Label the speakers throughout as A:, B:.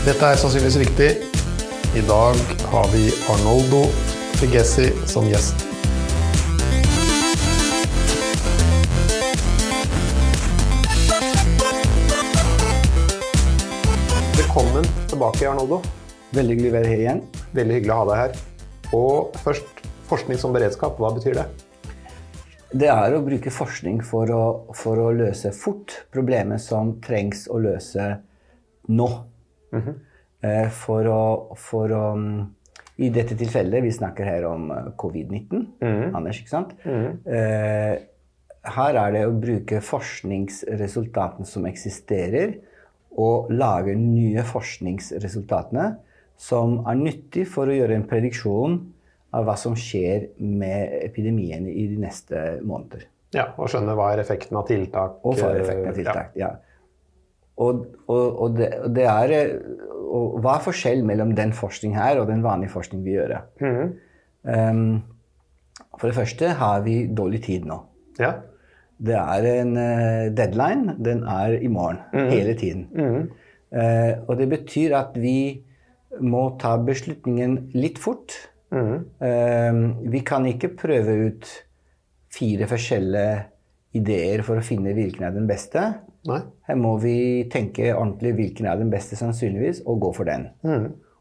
A: Dette er sannsynligvis riktig. I dag har vi Arnoldo Figessi som gjest. Velkommen tilbake, Arnoldo.
B: Veldig hyggelig å være her igjen.
A: Veldig hyggelig å ha deg her. Og først, forskning som beredskap, hva betyr det?
B: Det er å bruke forskning for å, for å løse fort problemet som trengs å løse nå. Eh, For å, for å mm, I dette tilfellet, vi snakker her om eh, covid-19, Anders, ikke sant? Eh, Her er det å bruke forskningsresultatene som eksisterer, og lage nye forskningsresultatene som er nyttig for å gjøre en prediksjon av hva som skjer med epidemien i de neste måneder.
A: Ja, Og skjønne hva er effekten av tiltak.
B: Og for effekten av tiltak, ja. Og, og, og, det, og det er Hva er forskjellen mellom den forskning her og den vanlige forskning vi gjør? Um, for det første har vi dårlig tid nå.
A: Ja.
B: Det er en eh, deadline. Den er i morgen. Hele tiden. Eh, og det betyr at vi må ta beslutningen litt fort. Eh, vi kan ikke prøve ut fire forskjellige ideer for å finne hvilken er den beste.
A: Nei.
B: Her må vi tenke ordentlig hvilken er den beste, sannsynligvis, og gå for den.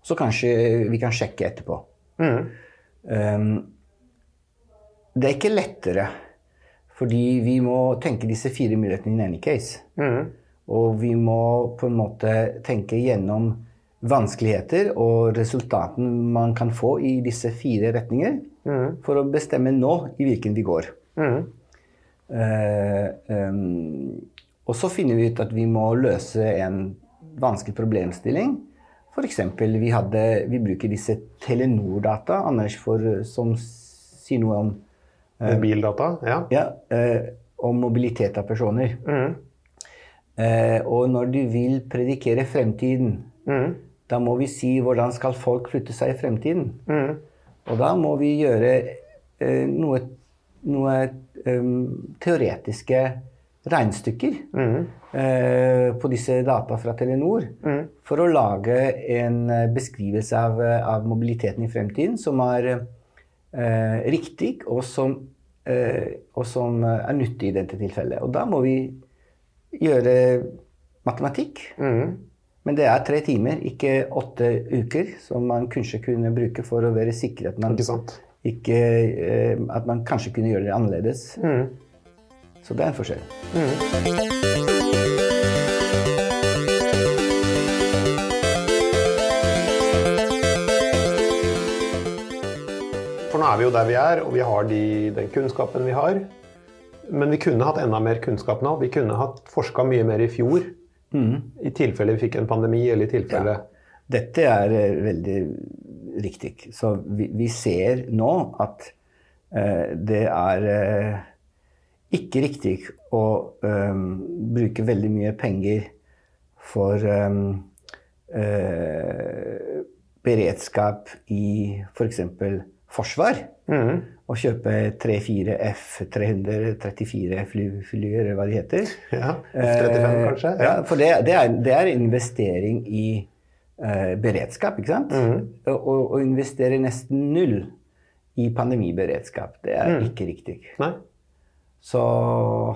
B: Så kanskje vi kan sjekke etterpå. Um, det er ikke lettere, fordi vi må tenke disse fire mulighetene in any case. Og vi må på en måte tenke gjennom vanskeligheter og resultatene man kan få i disse fire retninger, for å bestemme nå i hvilken vi går. Uh, em, og så finner vi ut at vi må løse en vanskelig problemstilling. F.eks. Vi, hadde, vi bruker disse Telenor-data, Anders, for, som sier noe om,
A: Mobildata. Ja.
B: ja, eh, om mobilitet av personer. Eh, og når du vil predikere fremtiden, da må vi si hvordan skal folk flytte seg i fremtiden. Og da må vi gjøre eh, noe, noe um, teoretiske regnestykker eh, på disse data fra Telenor for å lage en eh, beskrivelse av, eh, av mobiliteten i fremtiden som er eh, riktig, og som, eh, og som er nyttig i dette tilfellet. Og da må vi gjøre matematikk. Men det er tre timer, ikke åtte uker, som man kanskje kunne bruke for å være sikker at man,
A: Ikke
B: ikke, eh, at man kanskje kunne gjøre det annerledes. Så det er en forskjell.
A: For nå er vi jo der vi er, og vi har de, den kunnskapen vi har. Men vi kunne hatt enda mer kunnskap nå. Vi kunne hatt forska mye mer i fjor. I tilfelle vi fikk en pandemi, eller i tilfelle
B: Dette er eh, veldig riktig. Så vi, vi ser nå at eh, det er eh, ikke riktig å um, bruke veldig mye penger for um, uh, beredskap i f.eks. forsvar. Å kjøpe tre-fire F334 fly, eller hva de heter.
A: Ja, F-35 kanskje?
B: Ja. Ja, for det, det, er, det er investering i uh, beredskap, ikke sant? Å å investere nesten null i pandemiberedskap, det er ikke riktig.
A: Nei?
B: Så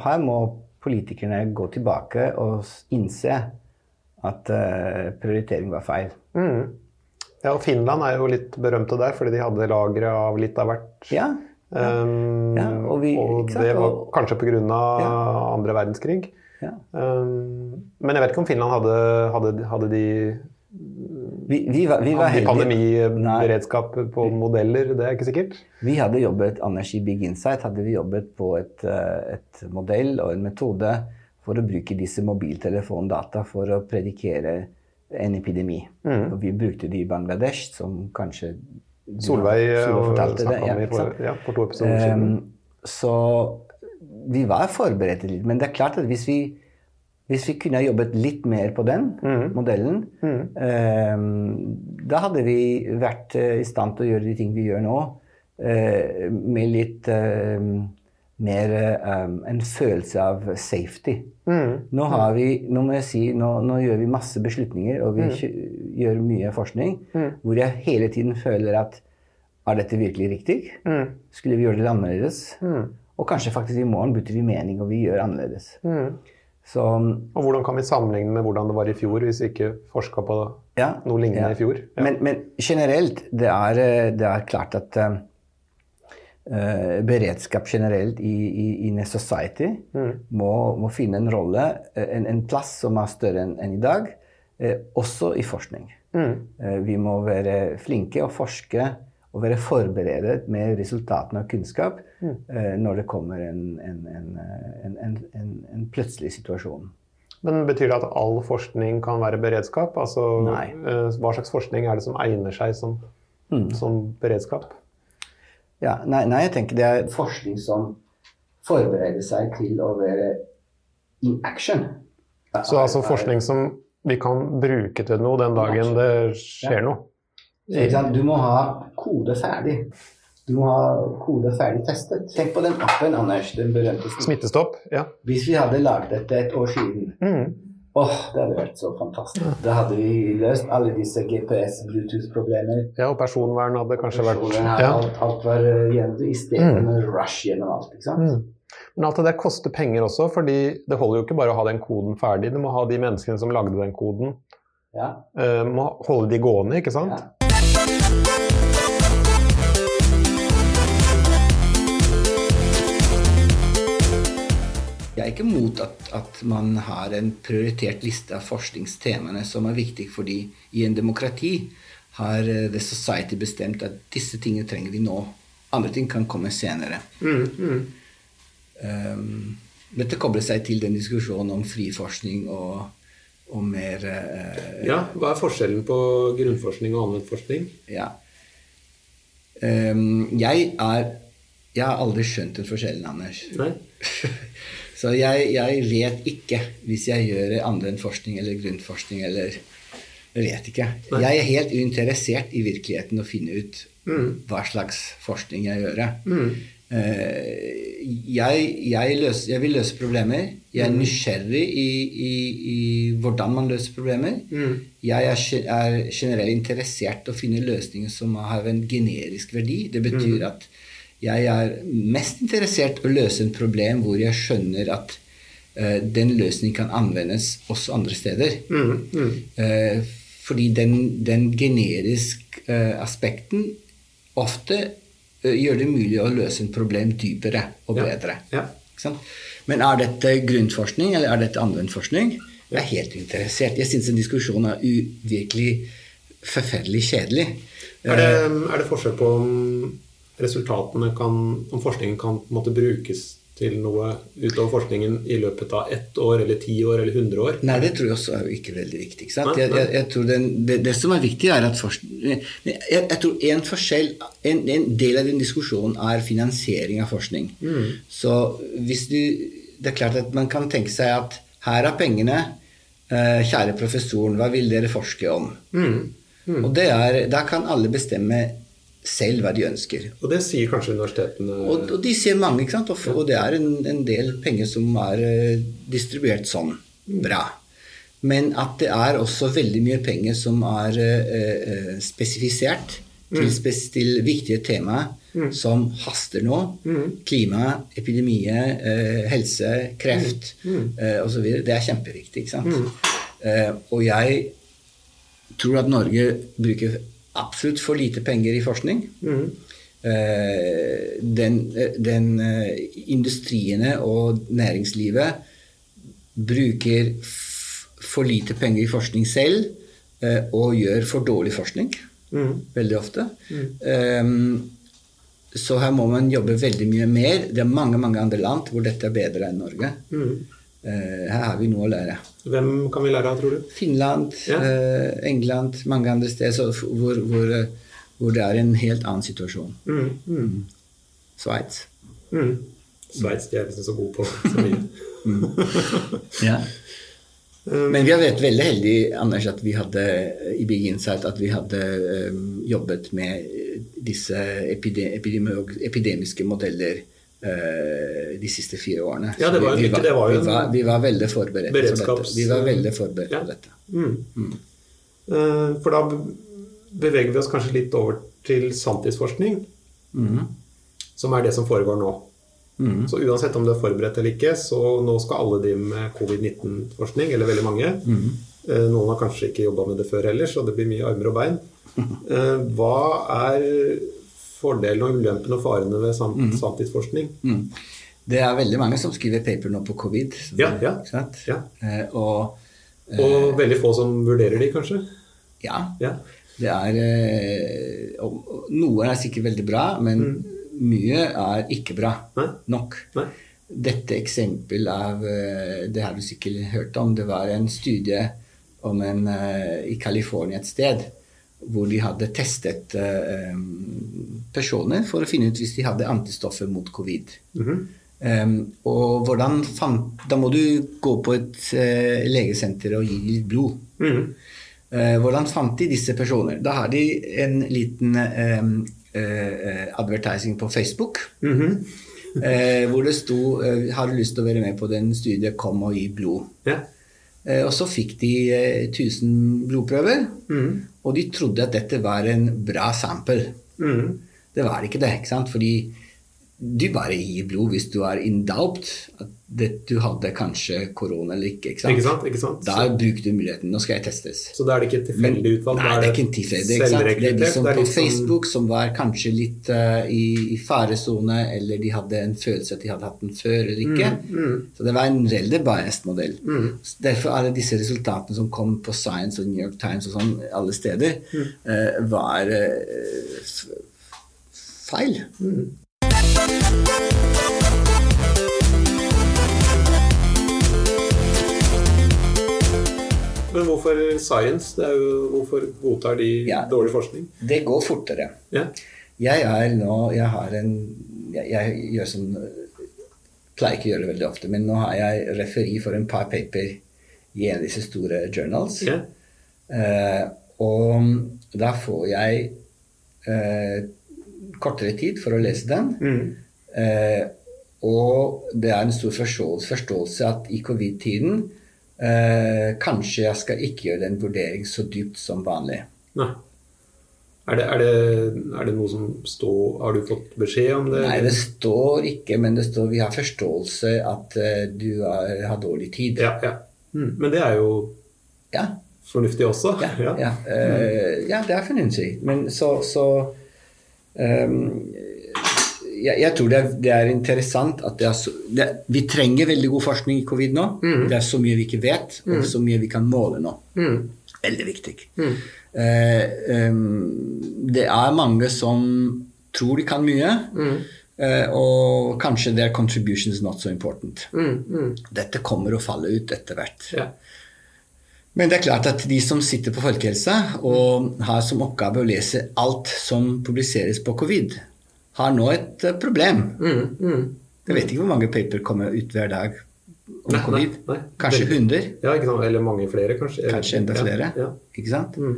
B: her må politikerne gå tilbake og innse at eh, prioritering var feil.
A: Ja, og Finland er jo litt berømte der, fordi de hadde lagre av litt av hvert.
B: Ja,
A: Um,
B: Ja, og vi-
A: og det var kanskje pga. andre verdenskrig.
B: ja.
A: Um, men jeg vet ikke om Finland hadde, hadde, hadde de
B: Vi, vi, var, vi var
A: hadde pandemiberedskap på modeller. Det er ikke sikkert.
B: Vi hadde jobbet, Anders, i Big Insight hadde vi jobbet på et, eh, et modell og en metode for å bruke disse mobiltelefondata for å predikere en epidemi. Og vi brukte det i Bangladesh, som kanskje
A: Solveig og
B: fortalte det. Ja,
A: for, ja, for to episoder siden.
B: Um, så vi var forberedt litt. Men det er klart at hvis vi, hvis vi kunne jobbet litt mer på den modellen, ehm, da hadde vi vært eh, i stand til å gjøre de ting vi gjør nå, eh, med litt eh, mer um, en følelse av safety. Nå, har vi, nå må jeg si, nå, nå gjør vi masse beslutninger, og vi gjør mye forskning hvor jeg hele tiden føler at er dette virkelig riktig? Skulle vi gjøre det annerledes? Og kanskje faktisk i morgen bytter vi mening og vi gjør annerledes.
A: Så, og hvordan kan vi sammenligne med hvordan det var i fjor, hvis vi ikke forska på ja, noe lignende ja. i fjor?
B: Ja. Men, men, generelt, det er, det er klart at uh, beredskap generelt i, i, in a society mm. må, må, finne en rolle, en, en, plass som er større enn en i dag, uh, også i forskning. Mm. Uh, vi må være flinke og forske å være forberedt med resultatene av kunnskap mm. eh, når det kommer en, en, en, en, plutselig situasjon.
A: Men Betyr det at all forskning kan være beredskap? Altså. Eh, hva slags forskning er det som egner seg som, mm. som beredskap?
B: Ja, nei, nei, jeg tenker det er forskning som forbereder seg til å være in action.
A: Så altså forskning som vi kan bruke til noe den dagen det skjer noe?
B: Du må ha kode ferdig. Du må ha kode ferdig testet. Tenk på den appen, Anders. Den berømte
A: Smittestopp. ja.
B: Hvis vi hadde lagd dette et år siden mm. Åh, det hadde vært så fantastisk. Da hadde vi løst alle disse GPS, Bluetooth-problemer.
A: Ja, og personvern hadde kanskje vært
B: ja. alt, alt, var gjennom i stedet mm. med rush gjennom alt. ikke sant? Mm.
A: Men alt det der koster penger også, fordi det holder jo ikke bare å ha den koden ferdig. Du må ha de menneskene som lagde den koden. Ja. Uh, må holde de gående, ikke sant? Ja.
B: Jeg er ikke mot at, at, man har en prioritert liste av forskningstemaene som er viktige, fordi i en demokrati har eh, The Society bestemt at disse tingene trenger vi nå. Andre ting kan komme senere. Mm, mm. Um, dette kobler seg til den diskusjonen om fri forskning og, og mer uh,
A: Ja, hva er forskjellen på grunnforskning og anvendt forskning?
B: Ja. Um, jeg er Jeg har aldri skjønt den forskjellen, Anders.
A: Nei.
B: Så jeg, jeg, vet ikke, hvis jeg gjør andre enn forskning eller grunnforskning eller Jeg vet ikke. Jeg er helt uinteressert i virkeligheten å finne ut mm. hva slags forskning jeg gjør. Mm. Uh, jeg, jeg, løs, jeg, vil løse problemer. Jeg er mm. nysgjerrig i, i, i hvordan man løser problemer. Mm. Jeg er, er, generelt interessert i å finne løsninger som har en generisk verdi. Det betyr mm. at jeg er mest interessert i å løse en problem hvor jeg skjønner at uh, den løsningen kan anvendes også andre steder. Mm, mm. Uh, fordi den, den generiske uh, aspekten ofte gjør det mulig å løse en problem dypere og bedre. Ja. Ja. Men er dette grunnforskning eller er dette anvendt forskning? Jeg er helt interessert. Jeg syns en diskusjon er virkelig forferdelig kjedelig.
A: Er det, er det forskjell på om resultatene kan, om forskningen kan måtte brukes til noe utover forskningen i løpet av ett år eller ti år eller hundre år?
B: Nei, det tror jeg også er ikke veldig viktig. Ikke sant? Jeg, jeg, jeg tror den, det, det, som er viktig, er at forskning, jeg, jeg, tror en, forskjell, en, en, del av den diskusjonen er finansiering av forskning. Mm. Så hvis du Det er klart at man kan tenke seg at her er pengene. Eh, kjære professoren, hva vil dere forske om? Mm. Mm. Og er, da kan alle bestemme selv hva de ønsker.
A: Og det sier kanskje universitetene?
B: Og, og de sier mange, ikke sant? Og, og det er en, en, del penger som er uh, distribuert sånn. Bra. Men at det er også veldig mye penger som er uh, spesifisert til, mm. spes til, viktige temaer mm. som haster nå. Mm. Klima, epidemie, uh, helse, kreft mm. uh, osv. Det er kjempeviktig. ikke sant? og jeg tror at Norge bruker absolutt for lite penger i forskning. Mm. Den, den, eh, industriene og næringslivet bruker for lite penger i forskning selv eh, og gjør for dårlig forskning mm. veldig ofte. Mm. Så her må man jobbe veldig mye mer. Det er mange mange andre land hvor dette er bedre enn Norge. Mm. Eh, her har vi noe å lære.
A: Hvem kan vi lære av, tror du?
B: Finland, ja. Eh, England, mange andre steder hvor, hvor, hvor, det er en helt annen situasjon. Mm, mm. mm. Sveits.
A: Mm. Sveits de er liksom så gode på så mye. Mm.
B: ja. Um, Men vi har vært veldig heldige Anders, at vi hadde i Big Insight at vi hadde um, jobbet med disse epidemiske modeller eh, de siste fire årene.
A: Ja, det var,
B: vi, vi,
A: det var jo
B: vi, var, vi var veldig forberedt på dette. Vi var veldig forberedt
A: Ja.
B: på dette.
A: Mm. Mm. For da beveger vi oss kanskje litt over til sanntidsforskning,
B: mm.
A: som er det som foregår nå.
B: Mhm.
A: Så uansett om du er forberedt eller ikke, så nå skal alle drive med covid-19-forskning, eller veldig mange.
B: Mhm.
A: Eh, Noen har kanskje ikke jobba med det før heller, så det blir mye armer og bein. Eh, Hva er fordelene og ulempene og farene ved sam
B: mm.
A: samtidsforskning.
B: Mm. Det er veldig mange som skriver paper nå på covid.
A: Ja, ja. Ja.
B: Eh, og
A: Og veldig få som vurderer de, kanskje?
B: ja,
A: Ja.
B: det er eh, og, Noe er sikkert veldig bra, men mye er ikke bra
A: Nei?
B: nok.
A: Nei?
B: Dette eksempel av eh, Det har du sikkert hørt om. Det var en studie om en, eh, i California et sted hvor de hadde testet eh, personer for å finne ut hvis de hadde antistoffer mot covid.
A: Mm
B: -hmm. um, og hvordan fant Da må du gå på et eh, legesenter og gi litt blod.
A: Mm
B: -hmm. uh, hvordan fant de disse personer? Da har de en liten um, advertising på Facebook.
A: Mhm.
B: Eh, hvor det sto 'Har du lyst til å være med på den studiet, kom og gi blod'.
A: Ja.
B: Eh, og så fikk de eh, 1000 blodprøver,
A: mm.
B: og de trodde at dette var en bra sample.
A: Mm.
B: Det var ikke det, ikke sant? Fordi du bare gir blod hvis du er in doubt at det, du hadde kanskje korona eller ikke. Ikke sant?
A: Ikke sant? Ikke sant?
B: Da bruker du muligheten. Nå skal jeg testes.
A: Så da er det ikke tilfeldig utvalg?
B: Nei, det er ikke tilfeldig. ikke sant? Det er de som på Facebook som var kanskje litt uh, i, i faresone, eller de hadde en følelse at de hadde hatt den før eller ikke.
A: Mm,
B: Så det var en veldig biased modell. Mm. Derfor er det disse resultatene som kom på Science og New York Times og sånn alle steder,
A: Mm.
B: eh, var uh, feil.
A: mm. Men hvorfor science? Det jo, hvorfor godtar de
B: Ja.
A: dårlig forskning?
B: Det går fortere.
A: Ja.
B: Jeg er nå Jeg har en Jeg, jeg gjør sånn Pleier ikke å gjøre det veldig ofte, men nå har jeg referi for en par paper i en av disse store journals.
A: Ja.
B: Eh, og da får jeg eh, kortere tid for å lese den.
A: Mm.
B: Eh, og det er en stor forståelse, forståelse at i covid-tiden eh, kanskje jeg skal ikke gjøre en vurdering så dypt som vanlig.
A: Nei. Er det, er, det, er det noe som står Har du fått beskjed om det?
B: Nei, det står ikke, men det står vi har forståelse at eh, du er, har dårlig tid.
A: Ja, ja. Mm. Men det er jo
B: Ja,
A: fornuftig også.
B: ja, ja. Eh, ja det er fornuftig. Men så, så ehm, jeg, jeg tror det er, det er interessant at det er så, det, Vi trenger veldig god forskning i covid nå. Det er så mye vi ikke vet, og så mye vi kan måle nå.
A: Mm.
B: Veldig viktig.
A: Mm.
B: Eh, um, det er mange som tror de kan mye,
A: Mm.
B: eh, og kanskje their contribution is not so important.
A: Mm. Mm.
B: Dette kommer å falle ut etter hvert.
A: Ja.
B: Men det er klart at de som sitter på folkehelse og har som oppgave å lese alt som publiseres på covid, har nå et eh, problem.
A: Mm. Mm.
B: Jeg vet ikke hvor mange paper kommer ut hver dag om
A: Nei,
B: covid.
A: nei, nei.
B: Kanskje
A: Veldig.
B: 100?
A: Ja? Eller mange flere, kanskje.
B: Kanskje enda flere?
A: Ja.
B: Ikke sant?
A: Mm.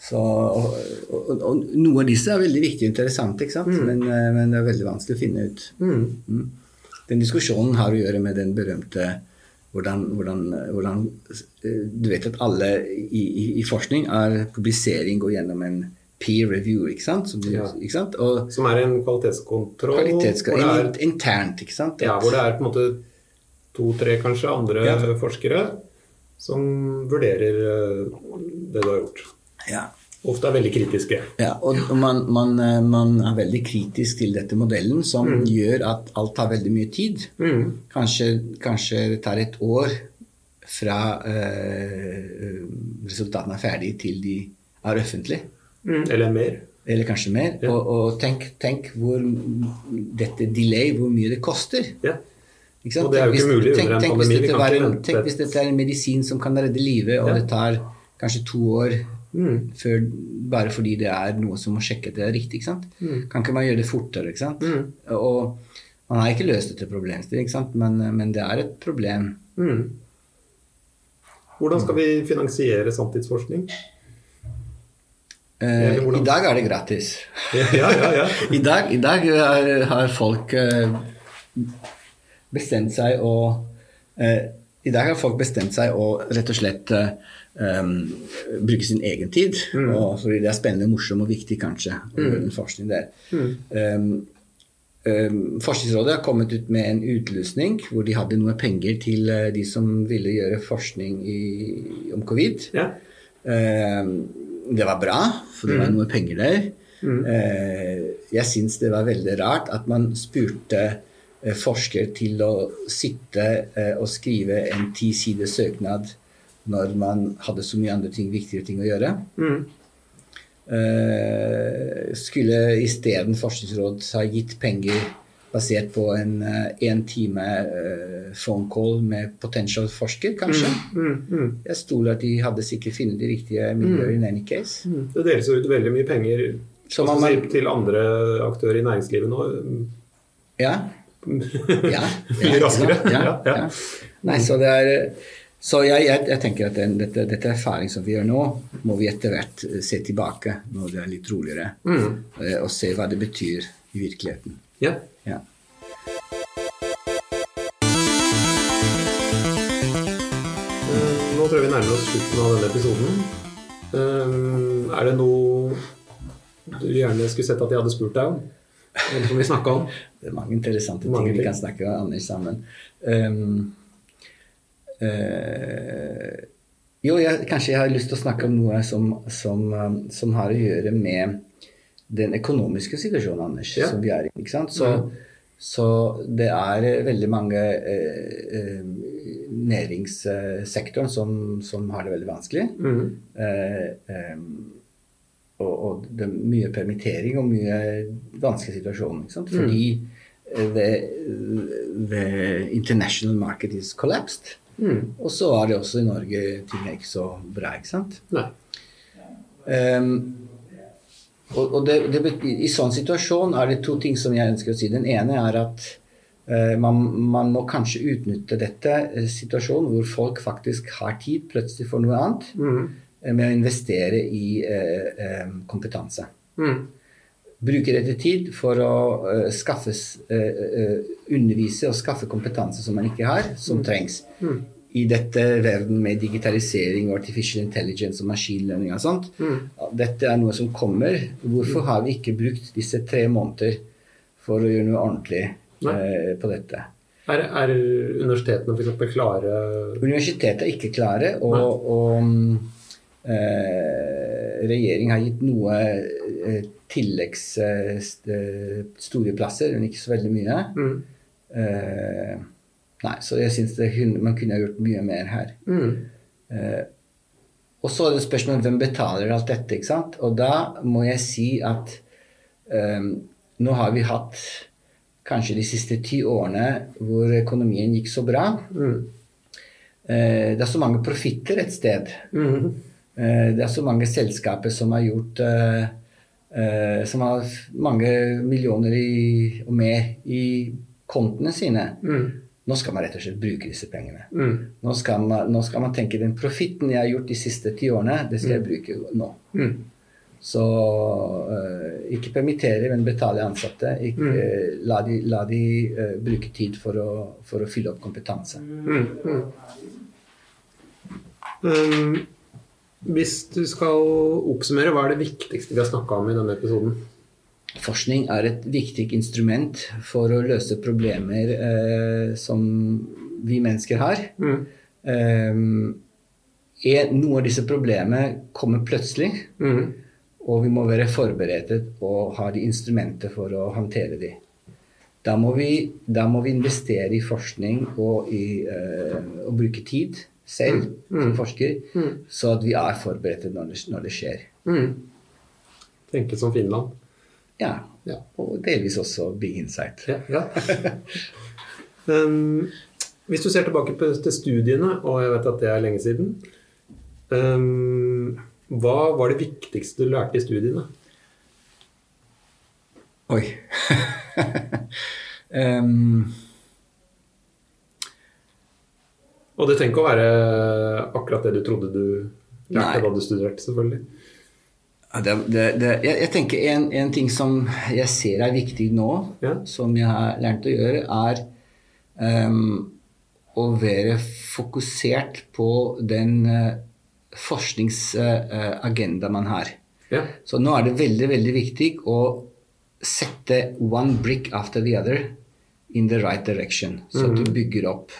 B: Så, og, og, og noen av disse er veldig viktige og interessante, ikke sant? Men, eh, men det er veldig vanskelig å finne ut.
A: Mm.
B: Mm. Den diskusjonen har å gjøre med den berømte hvordan, hvordan, hvordan eh, Du vet at alle i, i, i forskning er publisering går gjennom en peer review, ikke sant? Som
A: Ja.
B: ikke sant? Og
A: Som er en kvalitetskontroll.
B: kvalitetskontroll
A: hvor det er,
B: internt, ikke sant?
A: ja, hvor det er på en måte to-tre kanskje andre
B: Ja.
A: forskere som vurderer eh, det du har gjort.
B: ja.
A: Ofte er veldig kritiske.
B: Ja, og man, man, eh, man er veldig kritisk til dette modellen, som gjør at alt tar veldig mye tid.
A: Mm.
B: Kanskje, kanskje det tar et år fra eh, resultatene er ferdige til de er offentlige.
A: Mm. Eller mer.
B: Eller kanskje mer.
A: Ja.
B: Og, og tenk, tenk hvor dette delay, hvor mye det koster.
A: Ja. Og det er jo ikke mulig
B: tenk,
A: under en
B: tenk
A: pandemi,
B: Hvis var tenk hvis dette er en medisin som kan redde livet, og
A: Ja.
B: det tar kanskje to år
A: Mm.
B: før, bare fordi det er noe som må sjekke at det er riktig. ikke sant?
A: Mm.
B: Kan ikke man gjøre det fortere? ikke sant?
A: Mm.
B: Og man har ikke løst dette problemstillingen. Men, men det er et problem.
A: Mm. Hvordan skal vi finansiere samtidsforskning?
B: Eh, I dag er det gratis.
A: Ja, ja, ja.
B: I dag, i dag er, har folk eh, bestemt seg å eh, I dag har folk bestemt seg å rett og slett eh, um, bruke sin egen tid. Mm. Og, fordi det er spennende, morsom og viktig, kanskje, Mm. forskning der. Mm. Um, um, Forskningsrådet har kommet ut med en utlysning hvor de hadde noe penger til de som ville gjøre forskning i, om covid. Ja. Det var bra, for det var mm. noe penger der. Mm. Uh, jeg syns det var veldig rart at man spurte uh, forsker til å sitte og skrive en ti sider søknad når man hadde så mye andre ting, viktigere ting å gjøre. Mm. Skulle isteden Forskningsråd ha gitt penger basert på en én uh, time uh, phone call med potential forsker, kanskje. Mm, mm, mm. Jeg stoler at de hadde sikkert funnet de riktige miljøer in any case.
A: Mm. Det deles jo ut veldig mye penger man, man, til andre aktører i næringslivet nå.
B: Ja.
A: ja, Mye raskere.
B: Ja, ja, ja. Nei, så det er så jeg, jeg, jeg, tenker at den, dette, dette erfaring som vi gjør nå, må vi etter hvert eh, se tilbake når det er litt roligere, mm. Eh, og se hva det betyr i virkeligheten.
A: Ja. ja. Eh, nå tror jeg vi nærmer oss slutten av denne episoden. Er det noe du gjerne skulle sett at jeg hadde spurt deg om? Eller som vi snakka om?
B: Det er mange interessante mange ting vi kan snakke om Anders sammen. Um, Uh, jo, jeg, kanskje jeg har lyst til å snakke om noe som, som, som har å gjøre med den økonomiske situasjonen, Anders, ja. som vi er i. ikke sant? Så, ja. så det er veldig mange eh, uh, næringssektoren som, som, har det veldig vanskelig. Mm. Eh, og, og, det er mye permittering og mye vanskelig situasjon. Ikke sant? Mm. Fordi mm. the, the international market is collapsed. Mm. Og så er det også i Norge ting er ikke så bra, ikke sant? Nei. Um, og, og det, det, I sånn situasjon er det to ting som jeg ønsker å si. Den ene er at uh, man, man, må kanskje utnytte dette uh, situasjonen hvor folk faktisk har tid plutselig for noe annet, mm. uh, med å investere i kompetanse. Mm. Bruke dette tid for å skaffes, undervise og skaffe kompetanse som man ikke har, som mm. trengs. Mm i dette verden med digitalisering, og artificial intelligence og maskinlønning og sånt. Mm. Dette er noe som kommer. Hvorfor har vi ikke brukt disse tre måneder for å gjøre noe ordentlig eh, på dette?
A: Er, er universitetene f.eks. klare
B: Universitetet er ikke klare. Og, og eh, regjeringen har gitt noe eh, tilleggs eh, store plasser, men ikke så veldig mye. Mm. Nei, så jeg syns man kunne ha gjort mye mer her. Mm. Eh, og så er det spørsmålet hvem betaler alt dette. ikke sant? Og da må jeg si at eh, nå har vi hatt kanskje de siste ti årene hvor økonomien gikk så bra. Mm. Eh, det er så mange profitter et sted. Mm. Eh, det er så mange selskaper som har gjort eh, eh, Som har mange millioner i, og mer i kontene sine. Mm. Nå skal man rett og slett bruke disse pengene. Mm. Nå, skal man, nå, skal man, tenke den profitten jeg har gjort de siste ti årene, det skal mm. jeg bruke nå. Mm. Så uh, ikke permittere, men betale ansatte. Ikke, uh, la de, la de uh, bruke tid for å, for å, fylle opp kompetanse. Mm.
A: Um, hvis du skal oppsummere, hva er det viktigste vi har snakka om i denne episoden?
B: Forskning er et viktig instrument for å løse problemer eh, som vi mennesker har. Mm. Eh, noe av disse problemene kommer plutselig, mm. og vi må være forberedt og ha de instrumenter for å håndtere de. Da må, vi, da må vi investere i forskning og, i, eh, og bruke tid selv mm. som mm. forsker, mm. så at vi er forberedt når det, når det skjer.
A: Mm. Tenke som Finland.
B: Ja. ja. Og delvis også Big Insight. Ja, ja.
A: um, hvis du ser tilbake på, til studiene, og jeg vet at det er lenge siden um, Hva var det viktigste du lærte i studiene?
B: Oi. um,
A: og det trenger ikke å være akkurat det du trodde du lærte nei. da du studerte, selvfølgelig.
B: Det, det, det, jeg, jeg, tenker en, en, ting som jeg ser er viktig nå, ja. som jeg har lært å gjøre, er um, å være fokusert på den uh, forskningsagenda uh, man har. Ja. Så nå er det veldig, veldig viktig å sette one brick after the other in the right direction. Så mm. at du bygger opp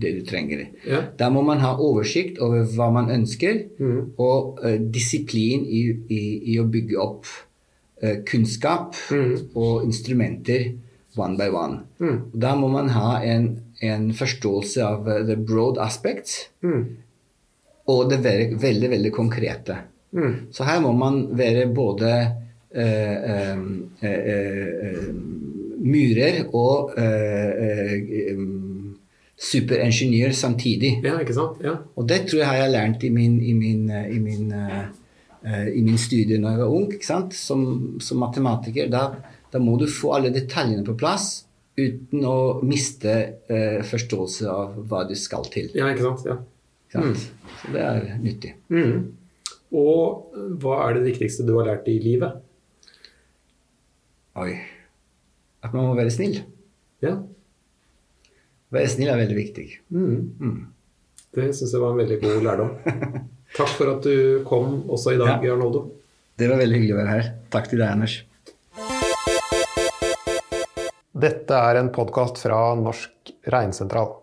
B: det du trenger. Ja. Da må man ha oversikt over hva man ønsker, mm. og uh, disiplin i, i, i, å bygge opp uh, kunnskap mm. og instrumenter one by one. Mm. Da må man ha en, en forståelse av uh, the broad aspects, mm. og det veldig, veldig, veldig konkrete. Mm. Så her må man være både murer og superingeniør samtidig.
A: Ja, ikke sant? Ja.
B: Og det tror jeg har jeg lært i min, i min, i min, uh, i min studie når jeg var ung. ikke sant? Som, som matematiker. Da, da, må du få alle detaljene på plass uten å miste uh, forståelse av hva du skal til.
A: Ja, ikke sant? Ja.
B: Ikke sant? Mm. Så det er nyttig.
A: Mm. Og hva er det viktigste du har lært i livet?
B: Oi At man må være snill.
A: Ja.
B: Være snill er veldig viktig.
A: Mm. Mm. Det syns jeg var en veldig god lærdom. Takk for at du kom også i dag, ja. Arnoldo.
B: Det var veldig hyggelig å være her. Takk til deg, Anders.
A: Dette er en podkast fra Norsk Regnsentral.